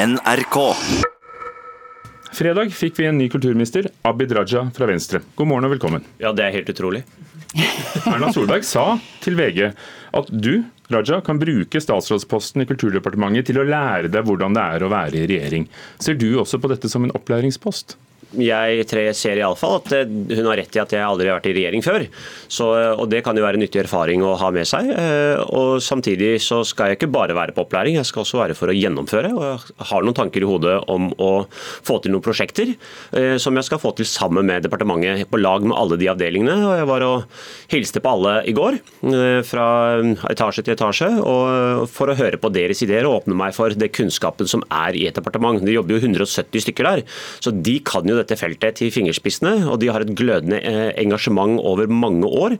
NRK. Fredag fikk vi en ny kulturminister, Abid Raja fra Venstre. God morgen og velkommen. Ja, det er helt utrolig. Erna Solberg sa til VG at du, Raja, kan bruke statsrådsposten i Kulturdepartementet til å lære deg hvordan det er å være i regjering. Ser du også på dette som en opplæringspost? Jeg tre ser iallfall at eh, hun har rett i at jeg aldri har vært i regjering før. Så, og Det kan jo være en nyttig erfaring å ha med seg. Eh, og Samtidig så skal jeg ikke bare være på opplæring, jeg skal også være for å gjennomføre. og Jeg har noen tanker i hodet om å få til noen prosjekter eh, som jeg skal få til sammen med departementet, på lag med alle de avdelingene. og Jeg var og hilste på alle i går, fra etasje til etasje, og for å høre på deres ideer og åpne meg for det kunnskapen som er i et departement. Det jobber jo 170 stykker der, så de kan jo dette feltet til fingerspissene, og de har et glødende eh, engasjement over mange år.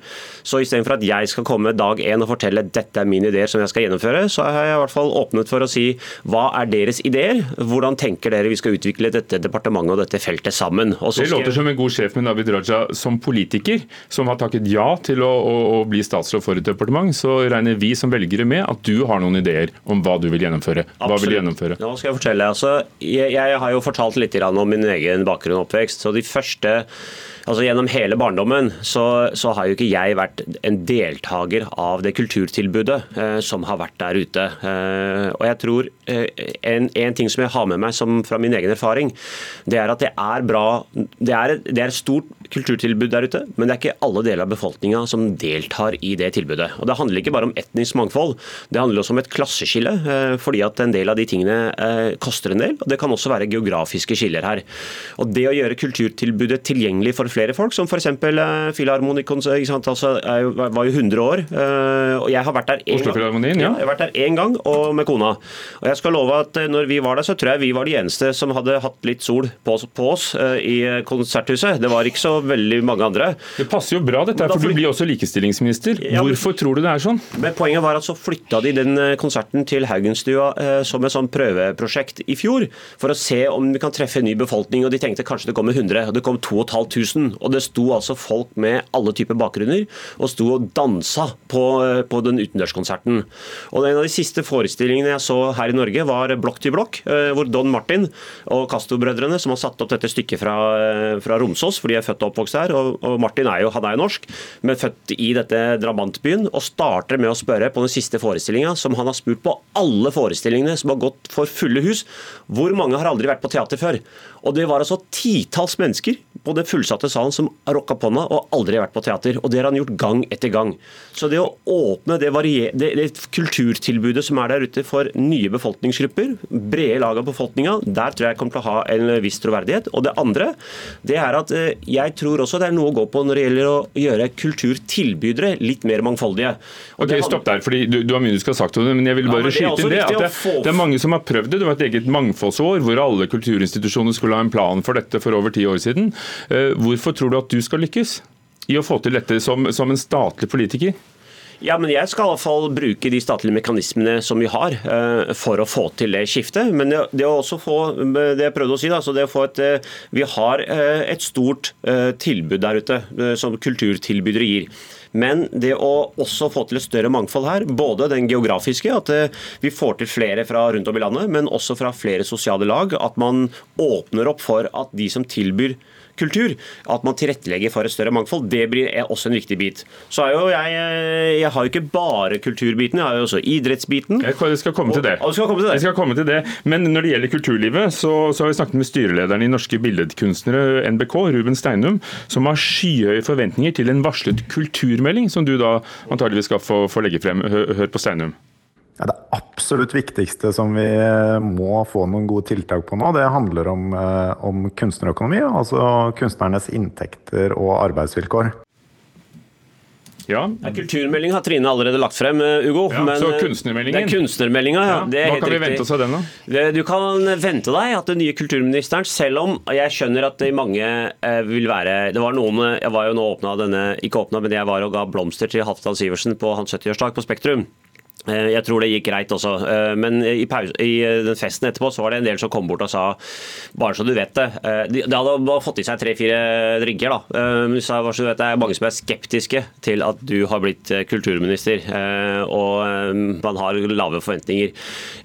Så istedenfor at jeg skal komme dag én og fortelle dette er mine ideer som jeg skal gjennomføre, så har jeg i hvert fall åpnet for å si hva er deres ideer? Hvordan tenker dere vi skal utvikle dette departementet og dette feltet sammen? det låter som en god sjef med Abid Raja som politiker, som har takket ja til å, å, å bli statsråd for et departement. Så regner vi som velgere med at du har noen ideer om hva du vil gjennomføre. Hva Absolutt. vil du gjennomføre? Nå skal jeg fortelle. Altså, jeg, jeg har jo fortalt litt om min egen bakgrunn og oppvekst. Så de første altså Gjennom hele barndommen så, så, har jo ikke jeg vært en deltaker av det kulturtilbudet eh, som har vært der ute. Eh, og jeg tror eh, en, en, ting som jeg har med meg som, fra min egen erfaring, det er at det er bra Det er, det er et stort kulturtilbud der ute, men det er ikke alle deler av befolkninga som deltar i det tilbudet. Og Det handler ikke bare om etnisk mangfold, det handler også om et klasseskille. Eh, fordi at en del av de tingene eh, koster en del, og det kan også være geografiske skiller her. Og Det å gjøre kulturtilbudet tilgjengelig for flere folk, som f.eks. Eh, Filharmonikon altså, var jo 100 år. Og jeg har vært der én gang. Ja. ja. jeg har vært der én gang og med kona. Og jeg skal love at når vi var der, så tror jeg vi var de eneste som hadde hatt litt sol på, på oss i konserthuset. Det var ikke så veldig mange andre. Det passer jo bra, dette, for du blir også likestillingsminister. Ja, Hvorfor tror du det er sånn? Men Poenget var at så flytta de den konserten til Haugenstua som et sånn prøveprosjekt i fjor, for å se om vi kan treffe en ny befolkning. og De tenkte kanskje det kommer 100, og det kom 2500. Og det sto altså folk med alle typer bakgrunner og sto og dansa på, på den utendørskonserten. Og En av de siste forestillingene jeg så her i Norge, var Blokk til blokk, eh, hvor Don Martin og Castro-brødrene, som har satt opp dette stykket fra, eh, fra Romsås, for de er født og oppvokst her, og, og Martin er jo, han er norsk, men født i dette drabantbyen, og starter med å spørre på den siste forestillinga, som han har spurt på alle forestillingene som har gått for fulle hus, hvor mange har aldri vært på teater før? Og det var altså titalls mennesker på den fullsatte salen som har rocka meg og aldri vært på teater. Og det har han gjort gang etter gang. Så det å åpne det, det, det kulturtilbudet som er der ute for nye befolkningsgrupper, brede lag av befolkninga, der tror jeg kommer til å ha en viss troverdighet. Og det andre, det er at eh, jeg tror også det er noe å gå på når det gjelder å gjøre kulturtilbydere litt mer mangfoldige. Og ok, Stopp der, fordi du, du, har mye du skal ha sagt om det, men jeg vil bare ja, skyte inn det. at det, det, er mange som har prøvd det. Det var et eget mangfoldsår hvor alle kulturinstitusjoner skulle ha en plan for dette for over ti år siden. Eh, hvorfor tror du at du skal lykkes i å få til dette som, som en statlig politiker? Ja, men Jeg skal i hvert fall bruke de statlige mekanismene som vi har uh, for å få til det skiftet. Men det, å også få, det jeg prøvde å si, da, så det å få et, uh, vi har uh, et stort tilbud der ute som kulturtilbydere gir. Men det å også få til et større mangfold her, både den geografiske, at vi får til flere fra rundt om i landet, men også fra flere sosiale lag. At man åpner opp for at de som tilbyr kultur. At man tilrettelegger for et større mangfold. Det blir også en viktig bit. Så er jo jeg, jeg har jo ikke bare kulturbiten, jeg har jo også idrettsbiten. Jeg skal komme til det. Og, skal komme til det. Jeg skal komme til det. Men når det gjelder kulturlivet, så, så har vi snakket med styrelederen i Norske Billedkunstnere, NBK, Ruben Steinum, som har skyhøye forventninger til en varslet kulturmelding, som du da antageligvis skal få, få legge frem. Hør, hør på Steinum. Ja, det absolutt viktigste som vi eh, må få noen gode tiltak på nå, det handler om, eh, om kunstnerøkonomi. Altså kunstnernes inntekter og arbeidsvilkår. Ja. Kulturmeldinga har Trine allerede lagt frem, eh, Ugo. Ja, men, så kunstnermeldingen? Det er kunstnermeldinga, ja. ja. Hva kan vi vente oss av den, da? Du kan vente deg at den nye kulturministeren, selv om jeg skjønner at det mange vil være Det var noen Jeg var jo nå åpna denne, ikke åpna, men jeg var og ga blomster til Halvdan Sivertsen på hans 70-årsdag på Spektrum. Eh, jeg tror det gikk greit også, eh, men i, i, den festen etterpå så var det en del som kom bort og sa bare så du vet det. Eh, de, hadde fått i seg tre-fire drinker. da. De sa bare så du vet det er mange som er skeptiske til at du har blitt kulturminister, og man har lave forventninger.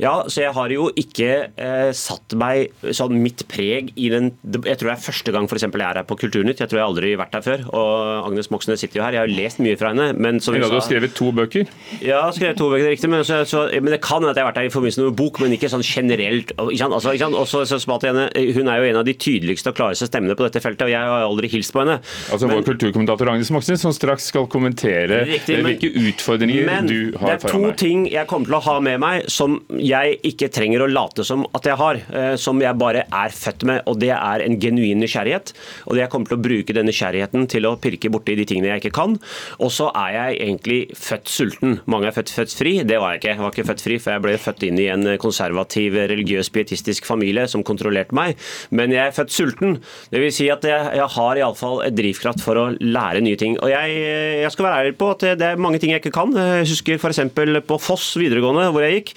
Ja, så jeg har jo ikke satt meg sånn mitt preg i den Jeg tror det er første gang for jeg er her på Kulturnytt. Jeg tror jeg aldri har vært her før. Og Agnes Moxnes sitter jo her. Jeg har lest mye fra henne. Men som hun Du har skrevet to bøker? Ja, skrevet to bøker det riktig, men, så, så, men, det kan at jeg har vært der i forbindelse med bok, men ikke sånn generelt. Ikke altså, ikke Også, så, så henne, hun er jo en av de tydeligste og klareste stemmene på dette feltet, og jeg har aldri hilst på henne. Altså men, Vår kulturkommentator Agnes Moxnes som straks skal kommentere riktig, men, hvilke utfordringer men, du har foran deg. Det er to ting jeg kommer til å ha med meg som jeg ikke trenger å late som at jeg har, eh, som jeg bare er født med, og det er en genuin nysgjerrighet. Og jeg kommer til å bruke den nysgjerrigheten til å pirke borti de tingene jeg ikke kan. Og så er jeg egentlig født sulten. Mange er født, født fri. Det var jeg ikke. Jeg var ikke født fri, for jeg ble født inn i en konservativ, religiøs, pietistisk familie som kontrollerte meg. Men jeg er født sulten. Det vil si at jeg, jeg har iallfall drivkraft for å lære nye ting. Og jeg, jeg, skal være ærlig på at det er mange ting jeg ikke kan. Jeg husker f.eks. på Foss videregående, hvor jeg gikk,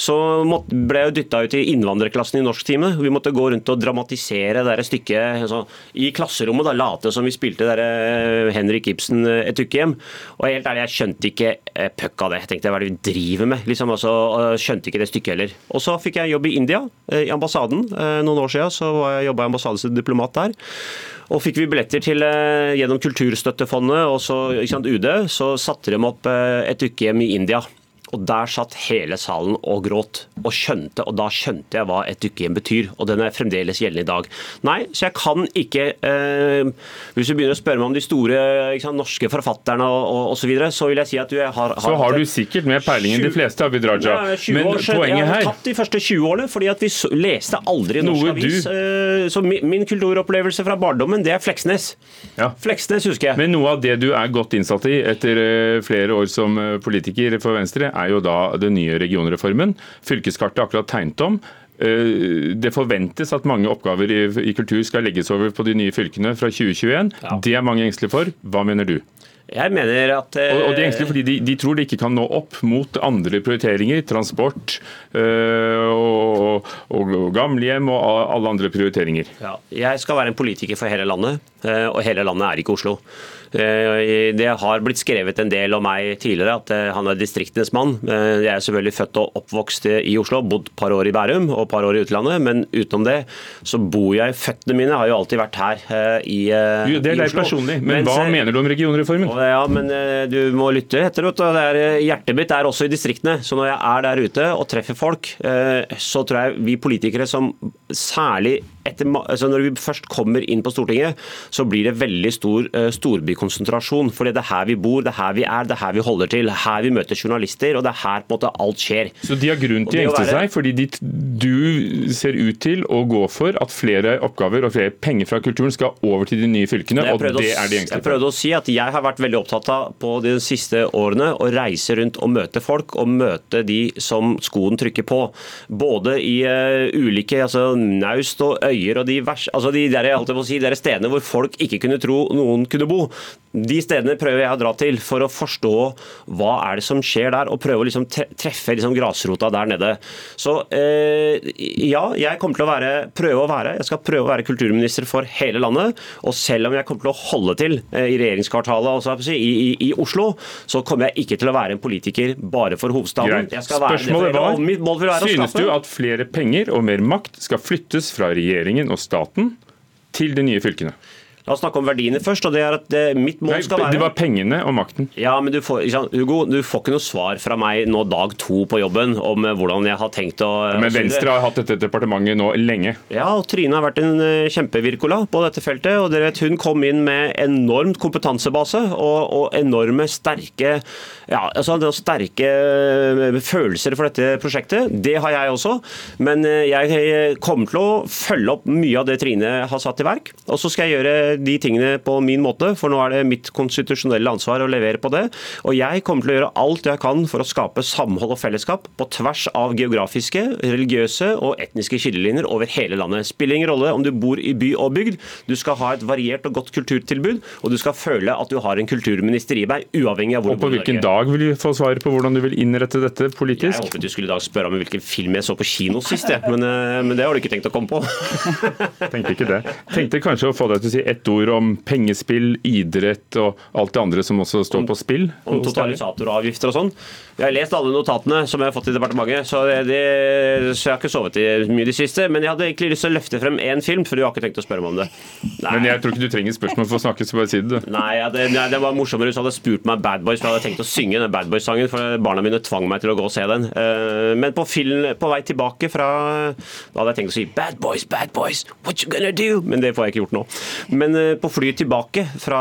så måtte, ble jeg dytta ut i innvandrerklassen i norsktime. Vi måtte gå rundt og dramatisere det stykket altså, i klasserommet, da, late som vi spilte der eh, Henrik Ibsen eh, et ukehjem. Og helt ærlig, jeg skjønte ikke eh, av det. Jeg tenkte hva er driver med? Liksom, altså, skjønte ikke det stykket heller. Og så fikk jeg jobb i India, eh, i ambassaden. Eh, noen år siden så jobba jeg ambassadens diplomat der. Og fikk vi billetter til eh, gjennom Kulturstøttefondet og så, sant, UD, så satte de opp et ukehjem i India. Og Der satt hele salen og gråt, og skjønte, og da skjønte jeg hva et dukkehjem betyr. Og den er fremdeles gjeldende i dag. Nei, så jeg kan ikke eh, Hvis du begynner å spørre meg om de store sant, norske forfatterne og, og, og, så videre, så vil jeg si at du har, har Så har du sikkert mer peiling enn de fleste, Abid Raja. Ja, Men år, poenget her Jeg har tatt de første 20 årene, fordi at vi leste aldri norsk Noe avis. Eh, så min, min, kulturopplevelse fra barndommen, det er Fleksnes. Ja. Fleksnes husker jeg. Men noe av det du er godt innsatt i etter eh, flere år som eh, politiker for Venstre, er er jo da den nye regionreformen. Fylkeskartet er akkurat tegnet om. Eh, det forventes at mange oppgaver i, kultur skal legges over på de nye fylkene fra 2021. Ja. Det er mange engstelige for. Hva mener du? Jeg mener at og, og de er engstelige fordi de, de, tror de ikke kan nå opp mot andre prioriteringer. Transport øh, og, og, og, gamlehjem og alle andre prioriteringer. Ja, jeg skal være en politiker for hele landet, eh, og hele landet er ikke Oslo. Eh, det har blitt skrevet en del om meg tidligere at eh, han er distriktenes mann. Eh, jeg er selvfølgelig født og oppvokst i Oslo, bodd et par år i Bærum og et par år i utlandet. Men utenom det så bor jeg Føttene mine har jo alltid vært her i, jo, det er deg personlig, men Mens, hva mener du om regionreformen? Ja, men Du må lytte etter. Er, hjertet mitt er også i distriktene. Så når jeg er der ute og treffer folk, så tror jeg vi politikere som særlig etter, altså når vi først kommer inn på Stortinget, så blir det veldig stor storbykonsentrasjon konsentrasjon. fordi det er her vi bor, det er her vi er, det er her vi holder til. Her vi møter journalister, og det er her på en måte alt skjer. Så de har grunn til å engste være... seg, fordi de, du ser ut til å gå for at flere oppgaver og flere penger fra kulturen skal over til de nye fylkene, og det er de engstelige Jeg prøvde å si at jeg har vært veldig opptatt av på de siste årene å reise rundt og møte folk, og møte de som skoen trykker på. Både i uh, ulike altså naust og øyer og de, vers, altså de der, si, der stedene hvor folk ikke kunne tro noen kunne bo. De stedene prøver jeg å dra til for å forstå hva er det som skjer der, og prøve å liksom treffe liksom grasrota der nede. Så eh, ja, jeg kommer til å være, prøve å være jeg skal prøve å være kulturminister for hele landet. Og selv om jeg kommer til å holde til eh, i regjeringskvartalet altså, i, i, i, Oslo, så kommer jeg ikke til å være en politiker bare for hovedstaden. Spørsmålet var, synes du at flere penger og mer makt skal flyttes fra regjeringen og staten til de nye fylkene? La oss snakke om verdiene først. og det er at det, mitt mål Nei, skal være... Det var pengene og makten. Ja, men du får, Hugo, du får ikke noe svar fra meg nå dag to på jobben om eh, hvordan jeg har tenkt å Men Venstre har hatt dette departementet nå lenge. Ja, og Trine har vært en eh, kjempevirkola på dette feltet. og dere vet, Hun kom inn med enormt kompetansebase og, og enorme sterke ja, altså sterke eh, følelser for dette prosjektet. Det har jeg også. Men jeg kommer til å følge opp mye av det Trine har satt i verk. Og så skal jeg gjøre de tingene på min måte, for nå er det mitt konstitusjonelle ansvar å levere på det. Og jeg kommer til å gjøre alt jeg kan for å skape samhold og fellesskap på tvers av geografiske, religiøse og etniske skillelinjer over hele landet. Spiller ingen rolle om du bor i by og bygd, du skal ha et variert og godt kulturtilbud, og du skal føle at du har en kulturminister i deg, uavhengig av hvor du bor. Og på hvilken dag vil du få svar på hvordan du vil innrette dette politisk? Jeg håpet du skulle i dag spørre om hvilken film jeg så på kino sist, men, eh, men, det har du ikke tenkt å komme på. Tenkte ikke det. Tenkte kanskje å få deg til å si ett ord om pengespill, idrett og alt det andre som også står på spill? Om totalisatoravgifter og sånn. Jeg har lest alle notatene som jeg har fått i departementet, så, det, så jeg har ikke sovet i mye i det siste. Men jeg hadde egentlig lyst til å løfte frem én film, for du har ikke tenkt å spørre meg om det. Nei. Men jeg tror ikke du trenger spørsmål for å snakke, så bare si det, du. Nei, ja, det, det, var morsommere hvis du hadde spurt meg Bad Boys, for jeg hadde tenkt å synge den Bad Boys-sangen, for barna mine tvang meg til å gå og se den. Eh, men på, film, på vei tilbake fra Da hadde jeg tenkt å si Bad Boys, Bad Boys, what you gonna do? Men det får jeg ikke gjort nå. Men eh, på flyet tilbake fra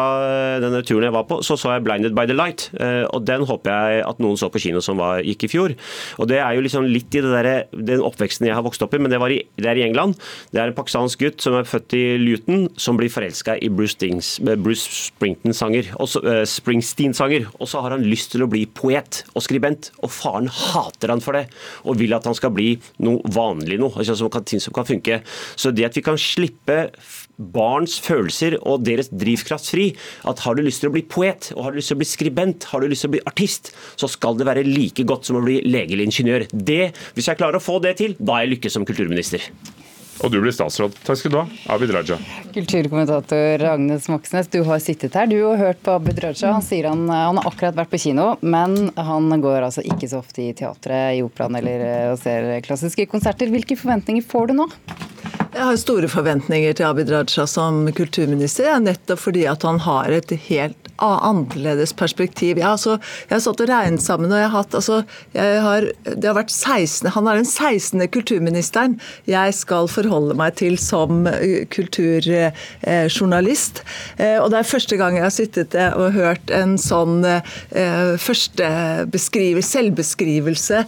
denne turen jeg var på, så så jeg Blinded by the Light, eh, og den håper jeg at noen så på kino som var, gikk i fjor. Og Det er jo liksom litt i der, den oppveksten jeg har vokst opp i, men det, i, det, er i England. Det er en pakistansk gutt som er født i Luton, som blir forelska i Bruce, Dings, Bruce Springsteen-sanger. Uh, og så har han lyst til å bli poet og skribent, og faren hater han for det, og vil at han skal bli noe vanlig noe, altså som kan, ting som kan funke. Så det at vi kan slippe barns følelser og deres drivkraft fri. At har du lyst til å bli poet, og har du lyst til å bli skribent, har du lyst til å bli artist, så skal det være like godt som å bli lege eller ingeniør. Det, Hvis jeg klarer å få det til, da er jeg lykkes som kulturminister. Og du blir statsråd. Takk skal du ha, Abid Raja. Kulturkommentator Agnes Moxnes, du har sittet her du og hørt på Abid Raja. Han sier han, han har akkurat vært på kino, men han går altså ikke så ofte i teatret, i operaen eller og ser klassiske konserter. Hvilke forventninger får du nå? Jeg har store forventninger til Abid Raja som kulturminister, nettopp fordi at han har et helt annerledes perspektiv. Jeg altså, jeg har satt og regnet sammen, og jeg har hatt altså, jeg har, det har vært 16, Han er den 16. kulturministeren jeg skal forholde meg til som eh, kulturjournalist. Eh, og det er første gang jeg har sittet eh, og hørt en sånn første selvbeskrivelse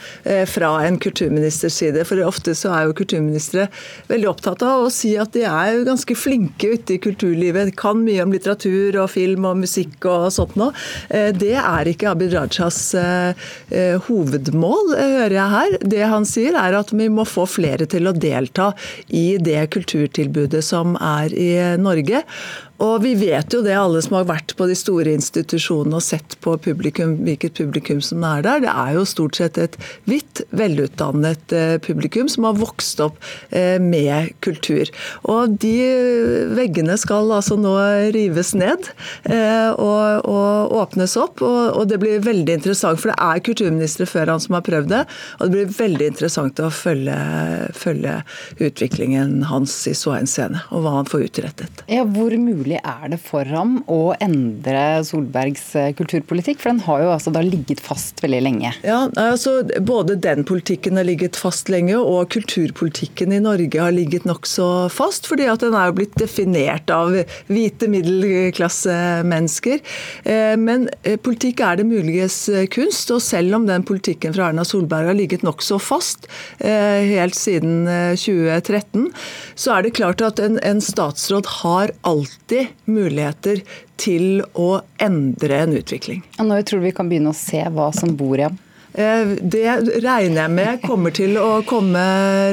fra en kulturministers side. For ofte så er jo kulturministre veldig opptatt av å si at de er jo ganske flinke ute i kulturlivet. De Kan mye om litteratur og film og musikk og sånt noe. Eh, det er ikke Abid Rajas eh, eh, hovedmål, hører jeg her. Det han sier er at vi må få flere til å delta i det kulturtilbudet som er i Norge. Og vi vet jo det, alle som har vært på de store institusjonene og sett på publikum, hvilket publikum som er der. Det er jo stort sett et hvitt, velutdannet eh, publikum som har vokst opp eh, med kultur. Og de veggene skal altså nå rives ned eh, og, og åpnes opp. Og, og, det blir veldig interessant, for det er kulturministre før han som har prøvd det. Og det blir veldig interessant å følge, følge utviklingen hans i så henseende, og hva han får utrettet. Ja, hvor mulig mulig er det for ham å endre Solbergs eh, kulturpolitikk? For den har jo altså da ligget fast veldig lenge. Ja, altså Både den politikken har ligget fast lenge, og kulturpolitikken i Norge har ligget nokså fast. fordi at den er jo blitt definert av hvite middelklassemennesker. Eh, men eh, politikk er det muliges kunst, og selv om den politikken fra Erna Solberg har ligget nokså fast helt siden 2013, så er det klart at en, en statsråd har alltid muligheter til å endre en utvikling. Og når tror du vi kan begynne å se hva som bor i ham? Eh, det regner jeg med kommer til å komme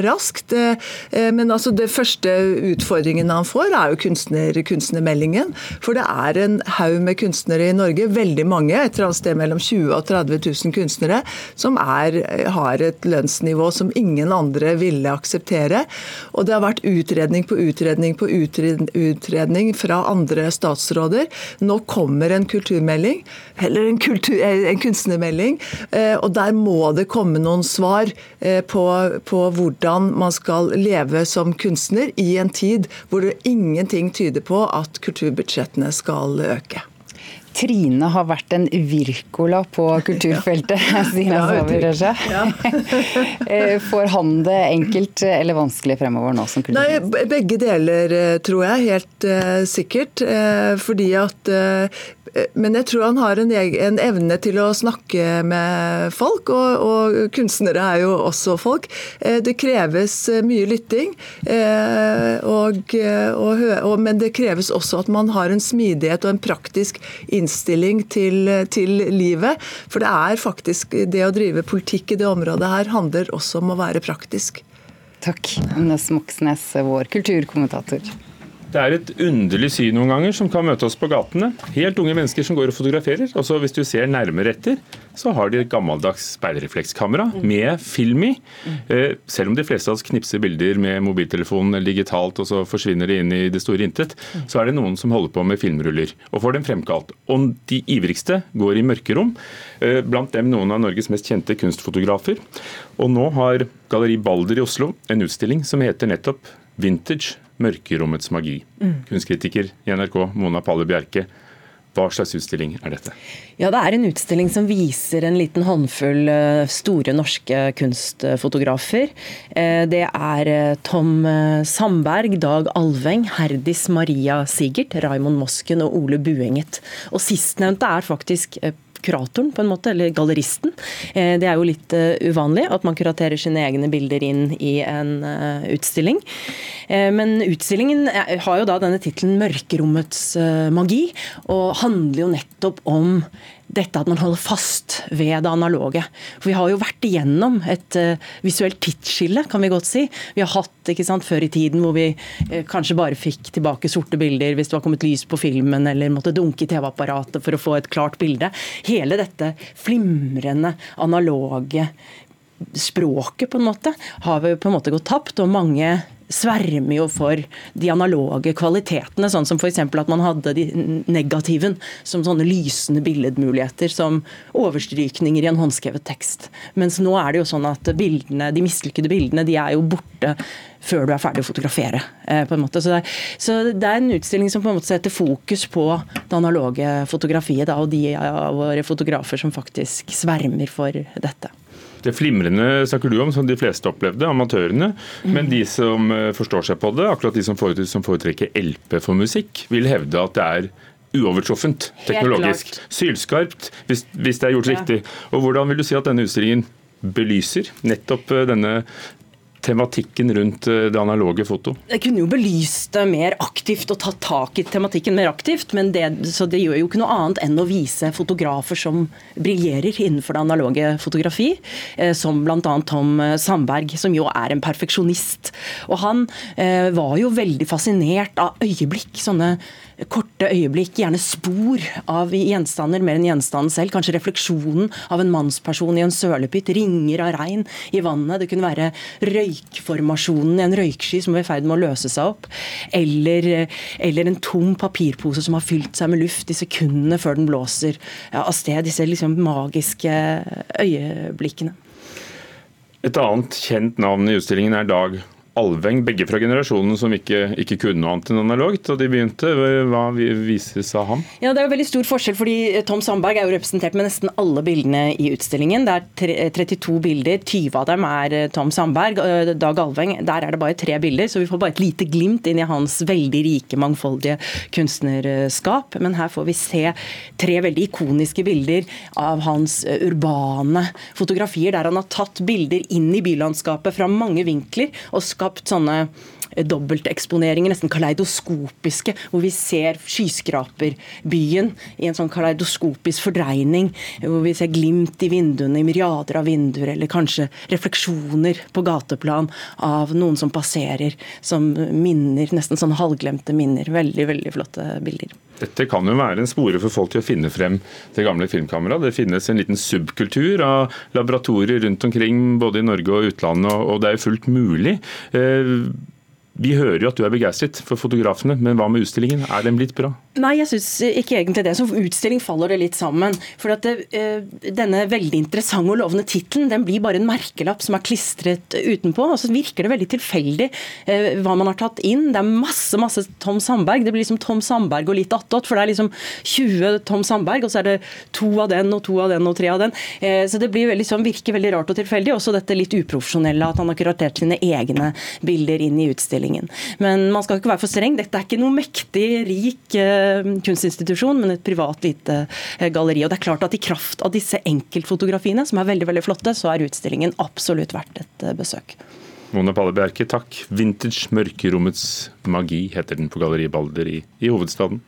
raskt. Eh, men altså det første utfordringen han får, er jo kunstner, kunstnermeldingen. For det er en haug med kunstnere i Norge, veldig mange, et eller annet sted mellom 20 og 30 000 kunstnere, som er, har et lønnsnivå som ingen andre ville akseptere. Og det har vært utredning på utredning på utredning fra andre statsråder. Nå kommer en kulturmelding, eller en, kultur, en kunstnermelding. Eh, og der må det komme noen svar eh, på, på, hvordan man skal leve som kunstner i en tid hvor det ingenting tyder på at kulturbudsjettene skal øke. Trine har vært en Wirkola på kulturfeltet, siden jeg så. Eh, får han det enkelt eller vanskelig fremover nå som kulturminister? Begge deler, tror jeg. Helt uh, sikkert. Uh, fordi at uh, men jeg tror han har en, en, evne til å snakke med folk, og, og, kunstnere er jo også folk. Det kreves mye lytting, og, og, men det kreves også at man har en smidighet og en praktisk innstilling til, til livet. For det er faktisk det å drive politikk i det området her handler også om å være praktisk. Takk, Agnes Moxnes, vår kulturkommentator. Det er et underlig syn noen ganger som kan møte oss på gatene. Helt unge mennesker som går og fotograferer. Og så hvis du ser nærmere etter, så har de et gammeldags speilreflekskamera med film i. Eh, selv om de fleste av oss knipser bilder med mobiltelefonen eller digitalt, og så forsvinner de inn i det store intet, så er det noen som holder på med filmruller og får dem fremkalt. Og de ivrigste går i mørkerom, eh, blant dem noen av Norges mest kjente kunstfotografer. Og nå har Galleri Balder i Oslo en utstilling som heter nettopp Vintage Mørkerommets magi. Mm. Kunstkritiker i NRK Mona Palle Bjerke. Hva slags utstilling er dette? Ja, Det er en utstilling som viser en liten håndfull eh, store norske kunstfotografer. Eh, det er eh, Tom Sandberg, Dag Alveng, Herdis Maria Sigert, Raymond Mosken og Ole Buenget. Og Sistnevnte er faktisk kuratoren, på en måte, eller galleristen. Eh, det er jo litt eh, uvanlig at man kuraterer sine egne bilder inn i en eh, utstilling. Men utstillingen har jo da denne tittelen 'Mørkerommets magi', og handler jo nettopp om dette at man holder fast ved det analoge. For Vi har jo vært igjennom et uh, visuelt tidsskille, kan vi godt si. Vi har hatt ikke sant, før i tiden hvor vi uh, kanskje bare fikk tilbake sorte bilder hvis det var kommet lys på filmen, eller måtte dunke i TV-apparatet for å få et klart bilde. Hele dette flimrende, analoge språket på en måte har vi på en måte gått tapt. og mange svermer jo for de analoge kvalitetene, sånn som f.eks. at man hadde de negativen som sånne lysende billedmuligheter, som overstrykninger i en håndskrevet tekst. Mens nå er det jo sånn at bildene, de mislykkede bildene de er jo borte før du er ferdig å fotografere. Eh, på en måte. Så det, er, så det, er, en utstilling som på en måte setter fokus på det analoge fotografiet, da, og de av våre fotografer som faktisk svermer for dette. Det flimrende snakker du om, som de fleste opplevde, amatørene. Mm. Men de som eh, forstår seg på det, akkurat de som foretrekker LP for musikk, vil hevde at det er uovertruffent teknologisk. Sylskarpt, hvis, hvis, det er gjort ja. riktig. Og Hvordan vil du si at denne utstillingen belyser nettopp eh, denne tematikken rundt eh, det analoge foto? Jeg kunne jo belyst det mer aktivt og tatt tak i tematikken mer aktivt, men det, så det gjør jo ikke noe annet enn å vise fotografer som briljerer innenfor det analoge fotografi, eh, som bl.a. Tom Sandberg, som jo er en perfeksjonist. Og han eh, var jo veldig fascinert av øyeblikk, sånne korte øyeblikk, gjerne spor av gjenstander mer enn gjenstanden selv. Kanskje refleksjonen av en mannsperson i en sølepytt, ringer av regn i vannet. Det kunne være røykformasjonen en røyksky som er i ferd med å løse seg opp. Eller, eller, en tom papirpose som har fylt seg med luft i sekundene før den blåser av sted. Disse liksom magiske øyeblikkene. Et annet kjent navn i utstillingen er Dag Alveng, begge fra generasjonen som ikke, ikke kunne noe annet enn analogt. og de begynte. Hva vises av ham? Ja, Det er jo veldig stor forskjell, fordi Tom Sandberg er jo representert med nesten alle bildene i utstillingen. Det er 32 bilder, 20 av dem er eh, Tom Sandberg. Dag Alveng, der er det bare tre bilder, så vi får bare et lite glimt inn i hans veldig rike, mangfoldige kunstnerskap. Men her får vi se tre veldig ikoniske bilder av hans eh, urbane fotografier, der han har tatt bilder inn i bylandskapet fra mange vinkler. og skapt sånne eh, dobbelteksponeringer, nesten kaleidoskopiske, hvor vi ser skyskraperbyen i en sånn kaleidoskopisk fordreining. Hvor vi ser glimt i vinduene, i myriader av vinduer, eller kanskje refleksjoner på gateplan av noen som passerer, som minner, nesten sånn halvglemte minner. Veldig, veldig flotte bilder. Dette kan jo være en spore for folk til å finne frem det gamle filmkameraet. Det finnes en liten subkultur av laboratorier rundt omkring både i Norge og utlandet, og det er jo fullt mulig. Eh, vi hører jo at du er begeistret for fotografene, men hva med utstillingen? Er den blitt bra? Nei, jeg syns ikke egentlig det. Som utstilling faller det litt sammen. For at det, eh, Denne veldig interessante og lovende tittelen den blir bare en merkelapp som er klistret utenpå. og Så virker det veldig tilfeldig eh, hva man har tatt inn. Det er masse masse Tom Sandberg. Det blir liksom Tom Sandberg og litt attåt. For det er liksom 20 Tom Sandberg, og så er det to av den og to av den og tre av den. Eh, så det blir veldig, sånn, virker veldig rart og tilfeldig. Også dette litt uprofesjonelle at han har kuratert sine egne bilder inn i utstillingen utstillingen. Men man skal ikke være for streng. Dette er ikke noe mektig, rik uh, kunstinstitusjon, men et privat lite uh, galleri. Og det er klart at I kraft av disse enkeltfotografiene, som er veldig veldig flotte, så er utstillingen absolutt verdt et uh, besøk. Mona Palle Bjerke, takk. 'Vintage mørkerommets magi' heter den på Galleri Balder i, i hovedstaden.